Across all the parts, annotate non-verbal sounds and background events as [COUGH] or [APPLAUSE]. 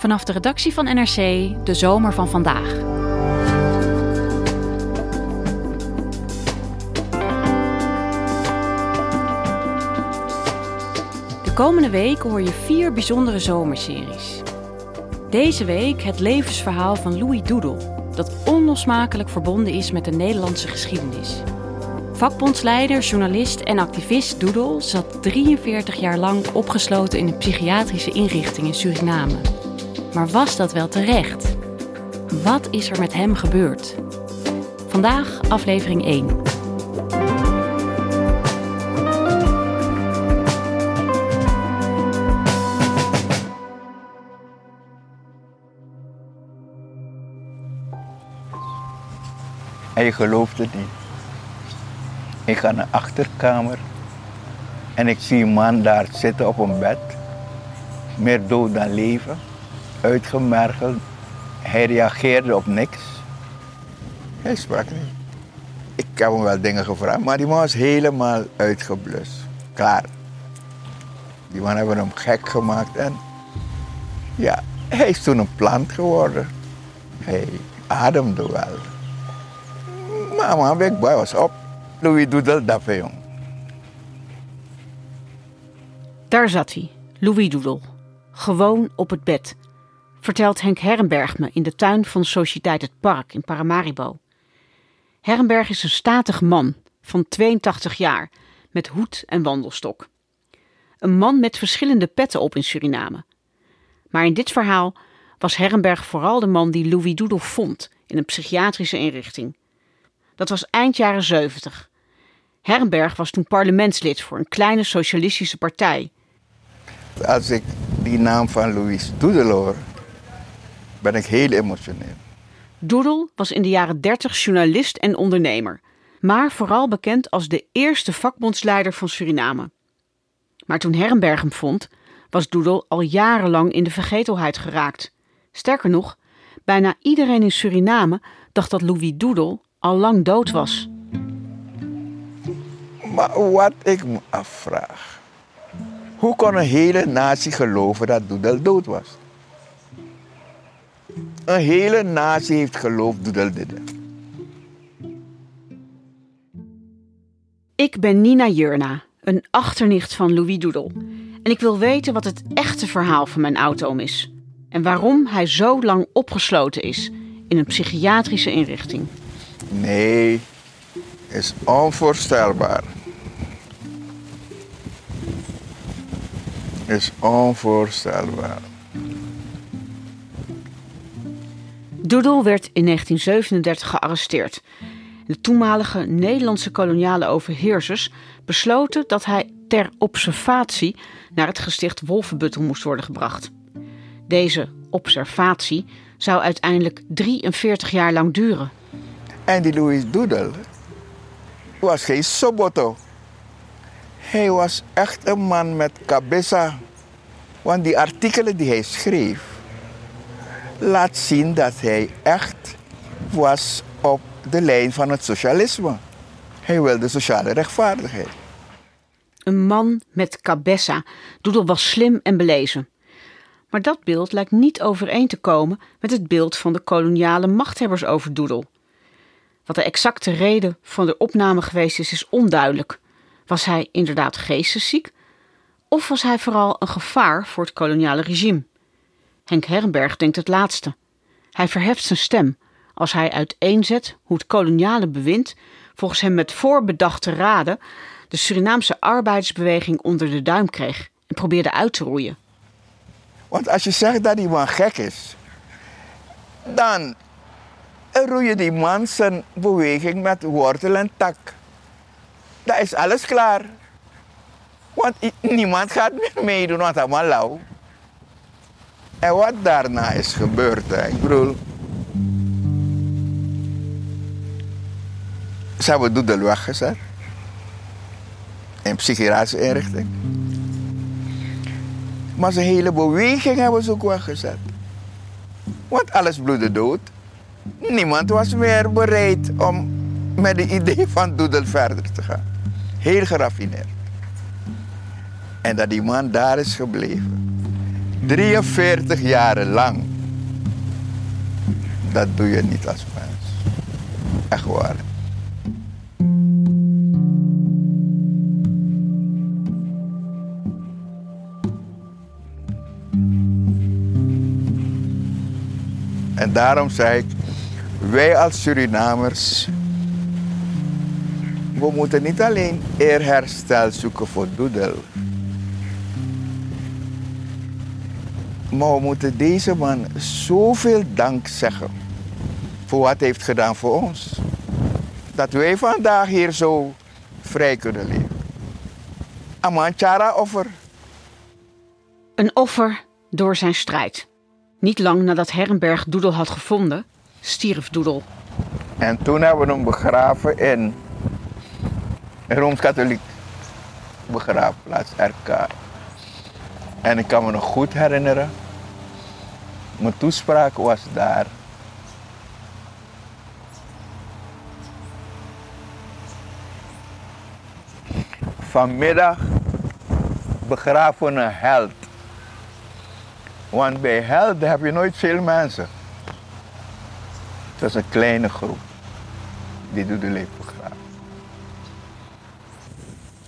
Vanaf de redactie van NRC de zomer van vandaag. De komende week hoor je vier bijzondere zomerseries. Deze week het levensverhaal van Louis Doedel, dat onlosmakelijk verbonden is met de Nederlandse geschiedenis. Vakbondsleider, journalist en activist Doedel zat 43 jaar lang opgesloten in een psychiatrische inrichting in Suriname. Maar was dat wel terecht? Wat is er met hem gebeurd? Vandaag aflevering 1. Hij geloofde niet. Ik ga naar de achterkamer en ik zie een man daar zitten op een bed. Meer dood dan leven. Uitgemergeld. Hij reageerde op niks. Hij sprak niet. Ik heb hem wel dingen gevraagd, maar die man was helemaal uitgeblust. Klaar. Die man hebben hem gek gemaakt en ja, hij is toen een plant geworden. Hij ademde wel. Maar man, Big Boy was op. Louis Doedel, dapper jong. Daar zat hij, Louis Doedel. Gewoon op het bed. Vertelt Henk Herrenberg me in de tuin van Sociëteit Het Park in Paramaribo. Herrenberg is een statig man van 82 jaar met hoed en wandelstok. Een man met verschillende petten op in Suriname. Maar in dit verhaal was Herrenberg vooral de man die Louis Doedel vond in een psychiatrische inrichting. Dat was eind jaren 70. Herrenberg was toen parlementslid voor een kleine socialistische partij. Als ik die naam van Louis Doedel hoor, ben ik heel emotioneel. Doedel was in de jaren 30 journalist en ondernemer, maar vooral bekend als de eerste vakbondsleider van Suriname. Maar toen Herrenberg hem vond, was Doedel al jarenlang in de vergetelheid geraakt. Sterker nog, bijna iedereen in Suriname dacht dat Louis Doedel al lang dood was. Maar wat ik me afvraag, hoe kon een hele natie geloven dat Doedel dood was? Een hele natie heeft geloofd. Ik ben Nina Jurna, een achternicht van Louis Doedel. En ik wil weten wat het echte verhaal van mijn auto is. En waarom hij zo lang opgesloten is in een psychiatrische inrichting. Nee, is onvoorstelbaar. Is onvoorstelbaar. Doedel werd in 1937 gearresteerd. De toenmalige Nederlandse koloniale overheersers besloten dat hij ter observatie naar het gesticht Wolvenbuttel moest worden gebracht. Deze observatie zou uiteindelijk 43 jaar lang duren. En die Louis Doedel was geen soboto. Hij was echt een man met cabeza. Want die artikelen die hij schreef, laat zien dat hij echt was op de lijn van het socialisme. Hij wilde sociale rechtvaardigheid. Een man met cabessa. Doedel was slim en belezen. Maar dat beeld lijkt niet overeen te komen met het beeld van de koloniale machthebbers over Doedel. Wat de exacte reden van de opname geweest is, is onduidelijk. Was hij inderdaad geestesziek? Of was hij vooral een gevaar voor het koloniale regime? Henk Herrenberg denkt het laatste. Hij verheft zijn stem als hij uiteenzet hoe het koloniale bewind, volgens hem met voorbedachte raden, de Surinaamse arbeidersbeweging onder de duim kreeg en probeerde uit te roeien. Want als je zegt dat die man gek is, dan roeien die man zijn beweging met wortel en tak. Dat is alles klaar. Want niemand gaat meer meedoen, want allemaal lauw. En wat daarna is gebeurd, hè? ik bedoel. Ze hebben Doedel weggezet. In psychiatrische inrichting. Maar zijn hele beweging hebben ze ook weggezet. Want alles bloedde dood. Niemand was meer bereid om met het idee van Doedel verder te gaan. Heel geraffineerd. En dat die man daar is gebleven. 43 jaren lang. Dat doe je niet als mens. Echt waar. En daarom zei ik, wij als Surinamers, we moeten niet alleen eerherstel zoeken voor Doedel. Maar we moeten deze man zoveel dank zeggen voor wat hij heeft gedaan voor ons. Dat wij vandaag hier zo vrij kunnen leven. Amanchara offer. Een offer door zijn strijd. Niet lang nadat Herrenberg Doedel had gevonden, stierf Doedel. En toen hebben we hem begraven in een Rooms-Katholiek begraafplaats, RK. En ik kan me nog goed herinneren, mijn toespraak was daar. Vanmiddag begraven een held. Want bij helden heb je nooit veel mensen. Het was een kleine groep die doet de leven begraven.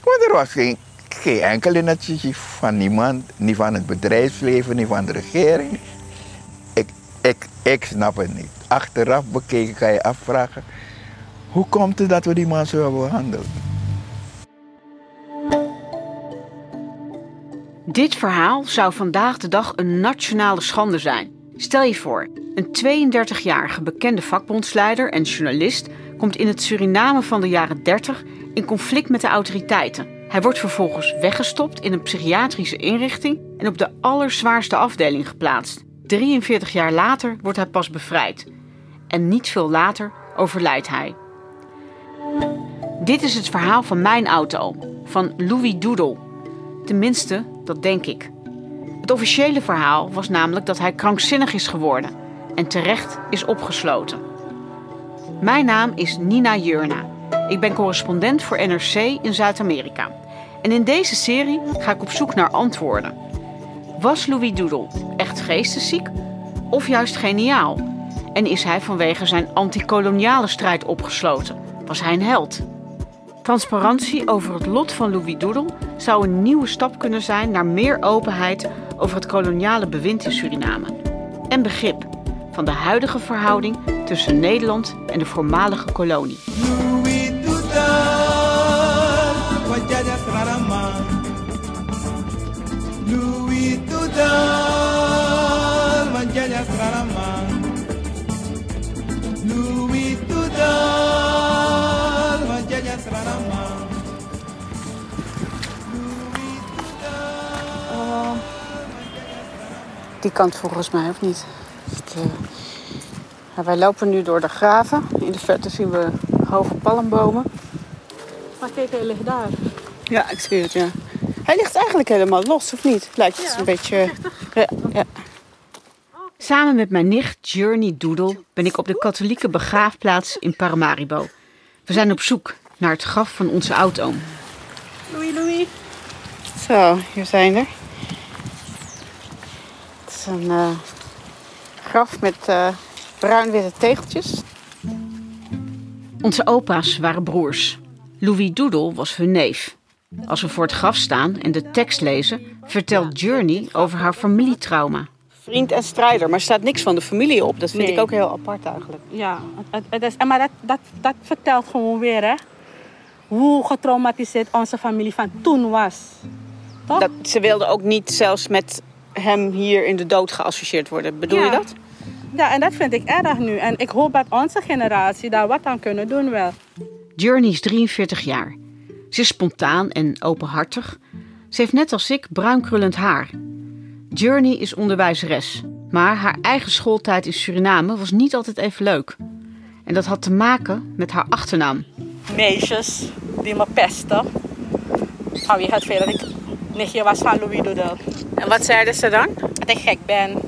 Want er was geen, geen enkel initiatief van niemand, niet van het bedrijfsleven, niet van de regering. Ik, snap het niet. Achteraf bekeken kan je afvragen, hoe komt het dat we die man zo hebben behandeld? Dit verhaal zou vandaag de dag een nationale schande zijn. Stel je voor, een 32-jarige bekende vakbondsleider en journalist komt in het Suriname van de jaren 30 in conflict met de autoriteiten. Hij wordt vervolgens weggestopt in een psychiatrische inrichting en op de allerzwaarste afdeling geplaatst. 43 jaar later wordt hij pas bevrijd. En niet veel later overlijdt hij. Dit is het verhaal van mijn auto, van Louis Doodle. Tenminste, dat denk ik. Het officiële verhaal was namelijk dat hij krankzinnig is geworden en terecht is opgesloten. Mijn naam is Nina Jurna. Ik ben correspondent voor NRC in Zuid-Amerika. En in deze serie ga ik op zoek naar antwoorden. Was Louis Doodle echt geestesziek of juist geniaal? En is hij vanwege zijn antikoloniale strijd opgesloten? Was hij een held? Transparantie over het lot van Louis Doodle zou een nieuwe stap kunnen zijn naar meer openheid over het koloniale bewind in Suriname. En begrip van de huidige verhouding tussen Nederland en de voormalige kolonie. Die kant volgens mij, of niet? Het, eh, ja, wij lopen nu door de graven. In de verte zien we hoge palmbomen. Maar kijk, hij ligt daar. Ja, ik zie het, ja. Hij ligt eigenlijk helemaal los, of niet? Lijkt het een beetje... Ja, ja. Samen met mijn nicht Journey Doodle ben ik op de katholieke begraafplaats in Paramaribo. We zijn op zoek naar het graf van onze oudoom. Louis, Louis. Zo, hier zijn er. Een eh, graf met eh, bruin-witte tegeltjes. Onze opa's waren broers. Louis Doodle was hun neef. Als we voor het graf staan en de tekst lezen, vertelt Journey over haar familietrauma. vriend en strijder, maar er staat niks van de familie op. Dat vind Nee. ik ook heel apart eigenlijk. Ja, het, het is, maar dat, dat, dat vertelt gewoon weer hè, hoe getraumatiseerd onze familie van toen was. Toch? Dat, ze wilden ook niet zelfs met hem hier in de dood geassocieerd worden. Bedoel je dat? Ja, en dat vind ik erg nu. En ik hoop dat onze generatie daar wat aan kunnen doen wel. Journey is 43 jaar. Ze is spontaan en openhartig. Ze heeft net als ik bruin krullend haar. Journey is onderwijzeres, maar haar eigen schooltijd in Suriname was niet altijd even leuk. En dat had te maken met haar achternaam. Meisjes die me pesten. Vanwege het feit dat ik nichtje was van Louis. En wat zeiden ze dan? Dat ik gek ben.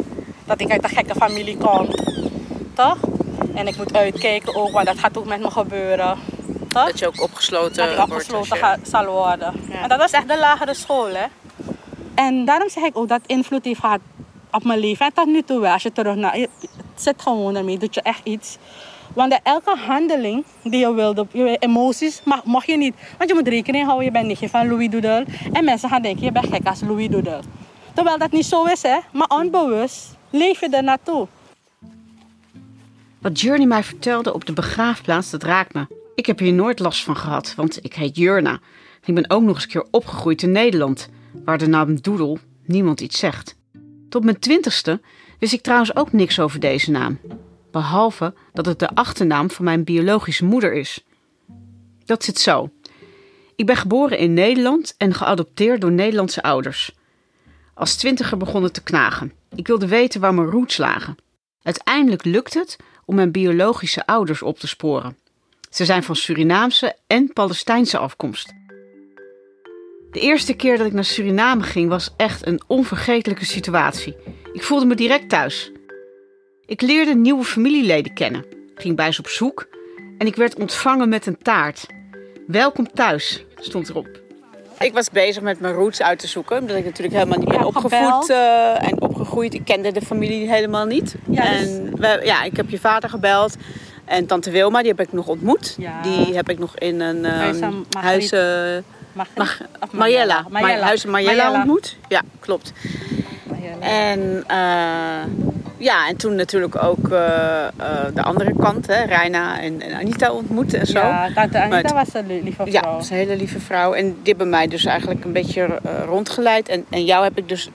Dat ik uit een gekke familie kom. Toch? En ik moet uitkijken ook, want dat gaat ook met me gebeuren. Toch? Dat je ook opgesloten dat ik opgesloten je- zal worden. Ja. En dat was echt de lagere school, hè. En daarom zeg ik ook dat invloed heeft gehad op mijn leven. En tot nu toe wel, als je terug naar... Je het zit gewoon ermee, doet je echt iets. Want elke handeling die je wilde, je emoties, mag, mag je niet. Want je moet rekening houden, je bent nichtje van Louis Doodle. En mensen gaan denken, je bent gek als Louis Doodle. Terwijl dat niet zo is, hè. Maar onbewust leef je er naartoe. Wat Journey mij vertelde op de begraafplaats, dat raakt me. Ik heb hier nooit last van gehad, want ik heet Jurna. Ik ben ook nog eens een keer opgegroeid in Nederland, waar de naam Doedel niemand iets zegt. Tot mijn twintigste wist ik trouwens ook niks over deze naam. Behalve dat het de achternaam van mijn biologische moeder is. Dat zit zo. Ik ben geboren in Nederland en geadopteerd door Nederlandse ouders. Als twintiger begon het te knagen. Ik wilde weten waar mijn roots lagen. Uiteindelijk lukt het om mijn biologische ouders op te sporen. Ze zijn van Surinaamse en Palestijnse afkomst. De eerste keer dat ik naar Suriname ging was echt een onvergetelijke situatie. Ik voelde me direct thuis. Ik leerde nieuwe familieleden kennen, ging bij ze op zoek en ik werd ontvangen met een taart. Welkom thuis, stond erop. Ik was bezig met mijn roots uit te zoeken, omdat ik natuurlijk helemaal niet ben Ja, opgevoed eh, en opgegroeid. Ik kende de familie helemaal niet. Ja, dus- En we, ja, ik heb je vader gebeld. En tante Wilma, die heb ik nog ontmoet. Ja. Die heb ik nog in een ehm, Huis huis... eh, Mag, Mariella. Mariella. Huis Mariella ontmoet. Ja, klopt. Mariella. En eh, ja, en toen natuurlijk ook eh, eh, de andere kant, hè, Reina en, en Anita ontmoet en zo. Ja, tante Anita Maar was een lieve Ja, vrouw. dat is een hele lieve vrouw. En die hebben mij dus eigenlijk een beetje eh, rondgeleid. En, en jou heb ik dus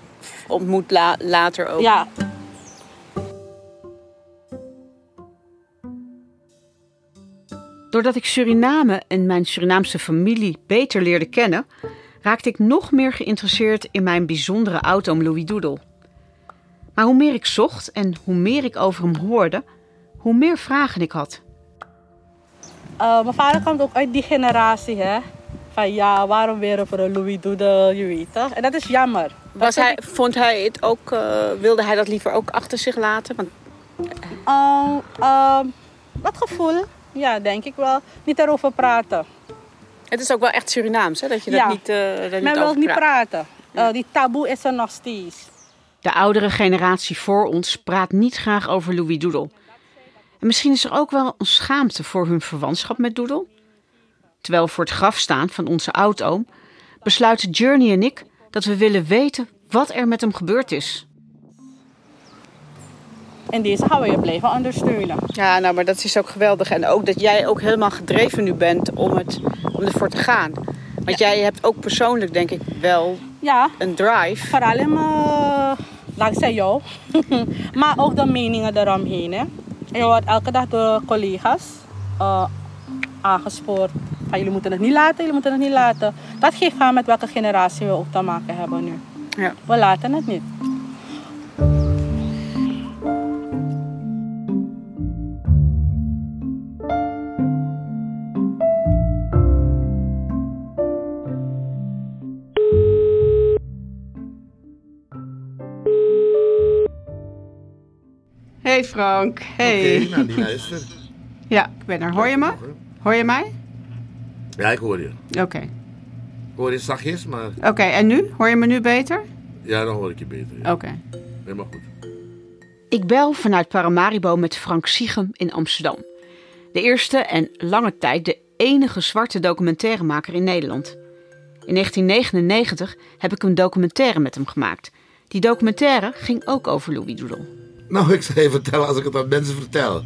ontmoet la- later ook. Ja, Doordat ik Suriname en mijn Surinaamse familie beter leerde kennen, raakte ik nog meer geïnteresseerd in mijn bijzondere oud-oom Louis Doedel. Maar hoe meer ik zocht en hoe meer ik over hem hoorde, hoe meer vragen ik had. Eh, mijn vader komt ook uit die generatie, hè. Van ja, waarom weer over een Louis Doodle, je weet toch? En dat is jammer. Was hij, vond hij het ook, eh, wilde hij dat liever ook achter zich laten? Want dat gevoel, ja, denk ik wel. Niet erover praten. het is ook wel echt Surinaams, hè? Dat je dat Ja. niet, eh dat Men niet wil over niet praat. praten. Eh, die taboe is er nog steeds. De oudere generatie voor ons praat niet graag over Louis Doedel. En misschien is er ook wel een schaamte voor hun verwantschap met Doedel. Terwijl we voor het graf staan van onze oudoom, besluiten Journey en ik dat we willen weten wat er met hem gebeurd is. En deze gaan we je blijven ondersteunen. Ja, nou, maar dat is ook geweldig. En ook dat jij ook helemaal gedreven nu bent om, het, om ervoor te gaan. Want jij hebt ook persoonlijk, denk ik, wel Ja, een drive. vooral in mijn, dankzij jou. [LAUGHS] maar ook de meningen eromheen. Hè. Je wordt elke dag door collega's eh, aangespoord. Van, jullie moeten het niet laten, jullie moeten het niet laten. Dat geeft aan met welke generatie we ook te maken hebben nu. Ja. We laten het niet. Frank, hey. Oké, nou die. [LAUGHS] Ja, ik ben er. Hoor je me? Hoor je mij? Ja, ik hoor je. Oké. Ik hoor je zachtjes, maar Oké, en nu? Hoor je me nu beter? ja, dan hoor ik je beter. Ja. Oké. Helemaal goed. Ik bel vanuit Paramaribo met Frank Siegem in Amsterdam. De eerste en lange tijd de enige zwarte documentairemaker in Nederland. In 1999 heb ik een documentaire met hem gemaakt. Die documentaire ging ook over Louis Doodle. Nou, ik zou je vertellen als ik het aan mensen vertel.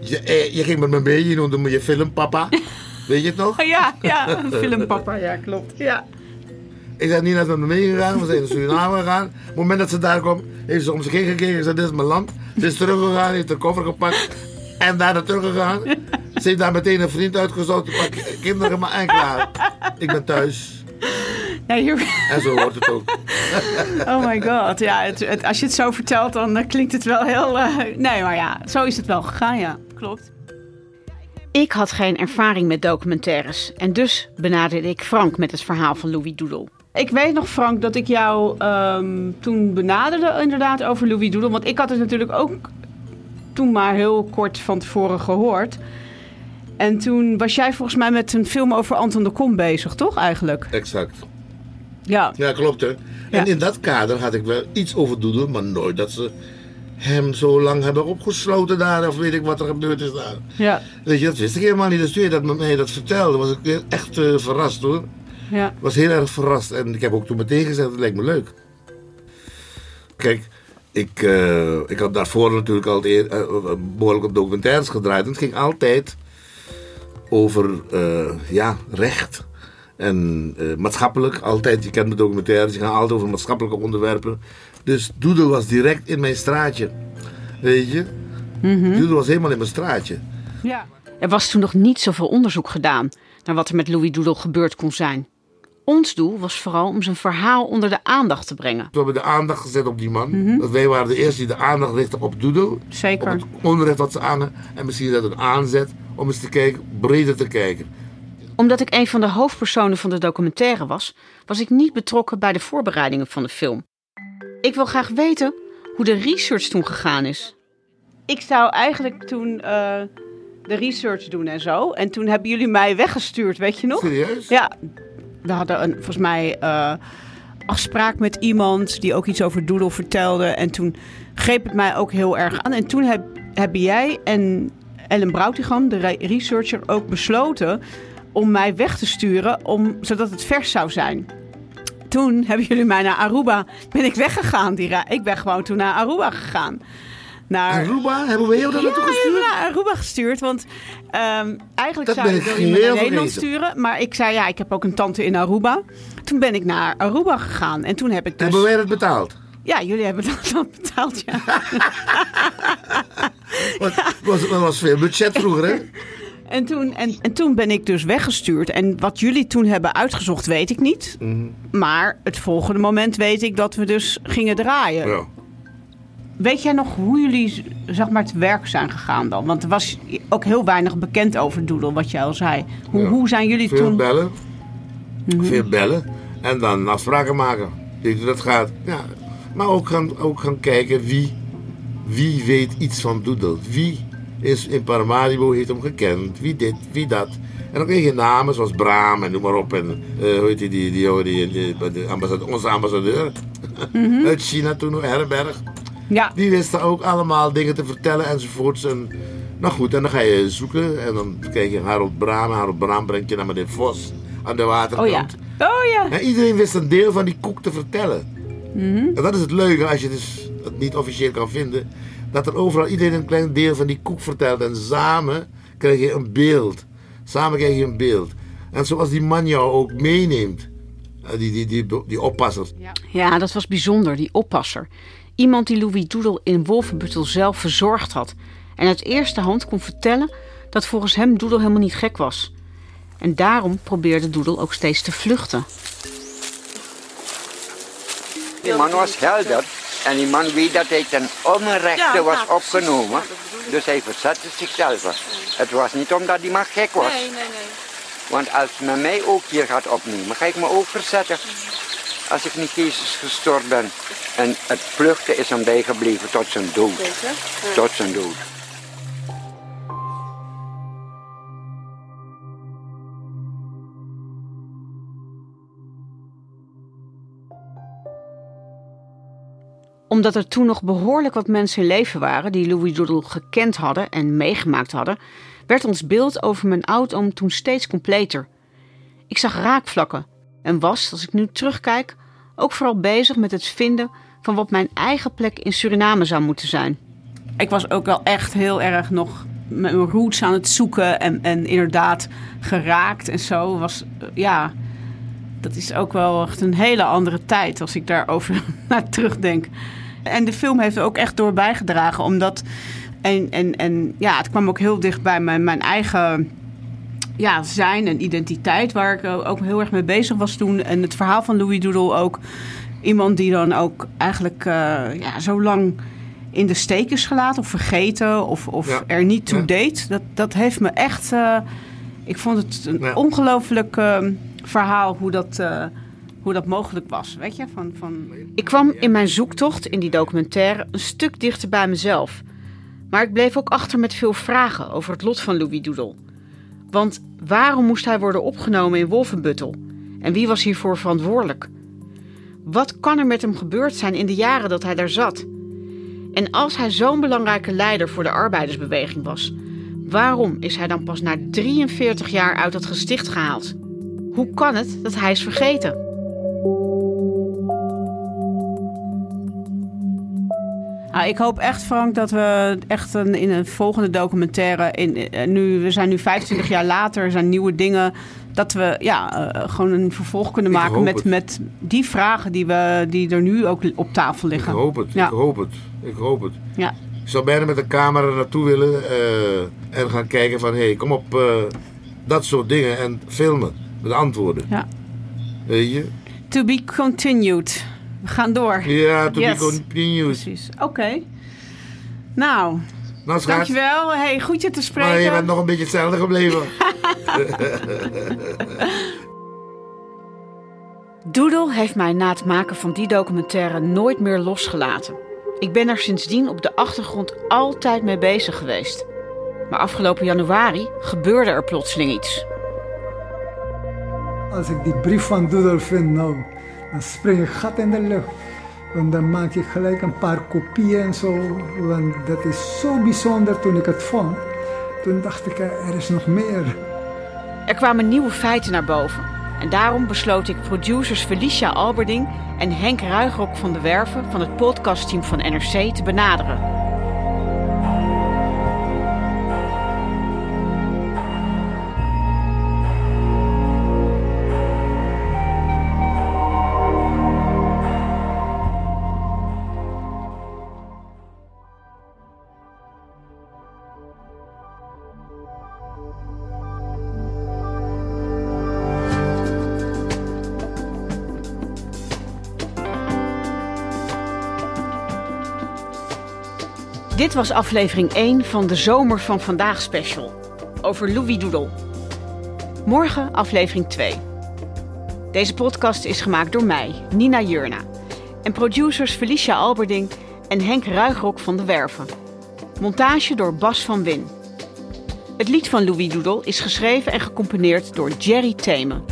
Je, eh, je ging met me mee, je noemde me je filmpapa. [LAUGHS] Weet je het nog? Ja, ja, filmpapa, ja, klopt. Ja. Ik ben niet naar me meegegaan, we zijn naar Suriname gegaan. Op het moment dat ze daar kwam, heeft ze om zich heen gekeken en zei: Dit is mijn land. Ze is teruggegaan, heeft haar koffer gepakt en daar naartoe gegaan. Ze heeft daar meteen een vriend uitgezocht, pak kinderen maar en klaar. Ik ben thuis. [LAUGHS] Hier- En zo hoort het ook. [LAUGHS] Oh my god, ja, het, het- als je het zo vertelt, dan eh, klinkt het wel heel... eh, nee, maar ja, zo is het wel gegaan, ja, klopt. Ik had geen ervaring met documentaires en dus benaderde ik Frank met het verhaal van Louis Doodle. Ik weet nog, Frank, dat ik jou ehm, toen benaderde inderdaad over Louis Doodle. Want ik had het natuurlijk ook toen maar heel kort van tevoren gehoord. En toen was jij volgens mij met een film over Anton de Kom bezig, toch eigenlijk? Exact. Ja. Ja, klopt hè. En in dat kader had ik wel iets over Doedel, maar nooit dat ze hem zo lang hebben opgesloten daar, of weet ik wat er gebeurd is daar. Ja. Weet je, dat wist ik helemaal niet. Dus toen je dat met mij dat vertelde, was ik echt eh, verrast hoor. Ja. Was heel erg verrast en ik heb ook toen meteen gezegd, het lijkt me leuk. Kijk, ik, eh, ik had daarvoor natuurlijk al eer- eh, behoorlijk op documentaires gedraaid. En het ging altijd over eh, ja, recht en eh, maatschappelijk. Altijd, je kent de documentaires, die gaan altijd over maatschappelijke onderwerpen. Dus Doedel was direct in mijn straatje. Weet je? Doedel was helemaal in mijn straatje. Ja. Er was toen nog niet zoveel onderzoek gedaan naar wat er met Louis Doodle gebeurd kon zijn. Ons doel was vooral om zijn verhaal onder de aandacht te brengen. We hebben de aandacht gezet op die man. Dat wij waren de eerste die de aandacht richtten op Doedel. Zeker. Op het onrecht wat ze aan. En misschien dat een aanzet om eens te kijken, breder te kijken. Omdat ik een van de hoofdpersonen van de documentaire was, was ik niet betrokken bij de voorbereidingen van de film. Ik wil graag weten hoe de research toen gegaan is. Ik zou eigenlijk toen eh, de research doen en zo. En toen hebben jullie mij weggestuurd, weet je nog? Serieus? Ja, we hadden een, volgens mij eh, afspraak met iemand die ook iets over Doodle vertelde. En toen greep het mij ook heel erg aan. En toen heb, hebben jij en Ellen Broutigam, de re- researcher, ook besloten om mij weg te sturen, om, zodat het vers zou zijn. Toen hebben jullie mij naar Aruba, ben ik weggegaan. Die ik ben gewoon toen naar Aruba gegaan. Naar, Aruba? Hebben we jou daar ja, naartoe gestuurd? me naar Aruba gestuurd. Want ehm, eigenlijk Dat zou ik je naar Nederland sturen. Maar ik zei, ja, ik heb ook een tante in Aruba. Toen ben ik naar Aruba gegaan. En toen heb ik dus... Hebben wij dat betaald? Ja, jullie hebben dat dan betaald, ja. [LAUGHS] Het was, was veel budget vroeger, hè? [LAUGHS] En toen, en, en toen ben ik dus weggestuurd. En wat jullie toen hebben uitgezocht, weet ik niet. Mhm. Maar het volgende moment weet ik dat we dus gingen draaien. Ja. Weet jij nog hoe jullie zeg maar, te werk zijn gegaan dan? Want er was ook heel weinig bekend over Doodle, wat jij al zei. Hoe, Ja. hoe zijn jullie Veel toen... bellen. Mhm. Veel bellen. En dan afspraken maken. Dat gaat? Ja. Maar ook gaan, ook gaan kijken wie, wie weet iets van Doedel. Wie is in Paramaribo, heeft hem gekend. Wie dit, wie dat. En dan kreeg je namen zoals Braam en noem maar op. En eh, hoe heet die, die, die, jongen die, die, die ambassadeur, onze ambassadeur. [LAUGHS] Uit China toen Herberg. Ja, Die wisten ook allemaal dingen te vertellen enzovoorts. En, nou goed, en dan ga je zoeken. En dan krijg je Harold Braam. Harold Braam brengt je naar meneer Vos aan de waterkant. oh ja. Oh ja. En iedereen wist een deel van die koek te vertellen. Mhm. En dat is het leuke als je dus het niet officieel kan vinden. Dat er overal iedereen een klein deel van die koek vertelt. En samen krijg je een beeld. Samen krijg je een beeld. En zoals die man jou ook meeneemt. eh, Die, die, die, die oppasser. Ja, dat was bijzonder, die oppasser. Iemand die Louis Doodle in Wolfenbuttel zelf verzorgd had. En uit eerste hand kon vertellen dat volgens hem Doodle helemaal niet gek was. En daarom probeerde Doodle ook steeds te vluchten. Die man was helder en die man weet dat hij ten onrechte was opgenomen. Dus hij verzette zichzelf. Het was niet omdat die man gek was. Nee, nee, nee. Want als men mij ook hier gaat opnemen, ga ik me ook verzetten. Als ik niet geestesgestoord ben. En het vluchten is hem bijgebleven tot zijn dood. Tot zijn dood. Omdat er toen nog behoorlijk wat mensen in leven waren die Louis Doodle gekend hadden en meegemaakt hadden, werd ons beeld over mijn oud-oom toen steeds completer. Ik zag raakvlakken en was, als ik nu terugkijk, ook vooral bezig met het vinden van wat mijn eigen plek in Suriname zou moeten zijn. Ik was ook wel echt heel erg nog mijn roots aan het zoeken en, en inderdaad geraakt en zo. Was, ja, dat is ook wel echt een hele andere tijd als ik daarover [LAUGHS] naar terugdenk. En de film heeft er ook echt door bijgedragen, omdat. En, en, en ja, het kwam ook heel dicht bij mijn, mijn eigen ja, zijn en identiteit, waar ik ook heel erg mee bezig was toen. En het verhaal van Louis Doodle ook. Iemand die dan ook eigenlijk uh, ja, zo lang in de steek is gelaten of vergeten of, of Ja. er niet toe Ja. deed. Dat, dat heeft me echt. eh, ik vond het een Ja. ongelooflijk eh, verhaal hoe dat, eh, hoe dat mogelijk was. Weet je? Van, van... Ik kwam in mijn zoektocht in die documentaire een stuk dichter bij mezelf. Maar ik bleef ook achter met veel vragen over het lot van Louis Doodle. Want waarom moest hij worden opgenomen in Wolfenbuttel? En wie was hiervoor verantwoordelijk? Wat kan er met hem gebeurd zijn in de jaren dat hij daar zat? En als hij zo'n belangrijke leider voor de arbeidersbeweging was, waarom is hij dan pas na 43 jaar uit het gesticht gehaald? Hoe kan het dat hij is vergeten? Nou, ik hoop echt, Frank, dat we echt een, in een volgende documentaire... In, eh, nu, we zijn nu 25 jaar later, er zijn nieuwe dingen... dat we ja, eh, gewoon een vervolg kunnen Ik maken met, het. met die vragen die, we, die er nu ook op tafel Ik liggen. hoop het, Ja. ik hoop het, ik hoop het. Ja. Ik zou bijna met de camera naartoe willen eh, en gaan kijken van... hé, hey, kom op, dat soort dingen en filmen met antwoorden. Ja. Weet je? To be continued. We gaan door. Ja, to Yes. be continued. Precies. Oké. Nou, Nou, schat. dankjewel. Hey, goed je te spreken. Maar je bent nog een beetje hetzelfde gebleven. [LAUGHS] Doodle heeft mij na het maken van die documentaire nooit meer losgelaten. Ik ben er sindsdien op de achtergrond altijd mee bezig geweest. Maar afgelopen januari gebeurde er plotseling iets. Als ik die brief van Doodle vind, nou, dan spring ik gat in de lucht. Want dan maak ik gelijk een paar kopieën en zo. Want dat is zo bijzonder toen ik het vond. Toen dacht ik, eh, er is nog meer. Er kwamen nieuwe feiten naar boven. En daarom besloot ik producers Felicia Alberding en Henk Ruigrok van de Werven van het podcastteam van NRC te benaderen. Dit was aflevering 1 van de Zomer van Vandaag special. Over Louis Doodle. Morgen aflevering 2. Deze podcast is gemaakt door mij, Nina Jurna. En producers Felicia Alberding en Henk Ruigrok van de Werven. Montage door Bas van Win. Het lied van Louis Doodle is geschreven en gecomponeerd door Jerry Themen.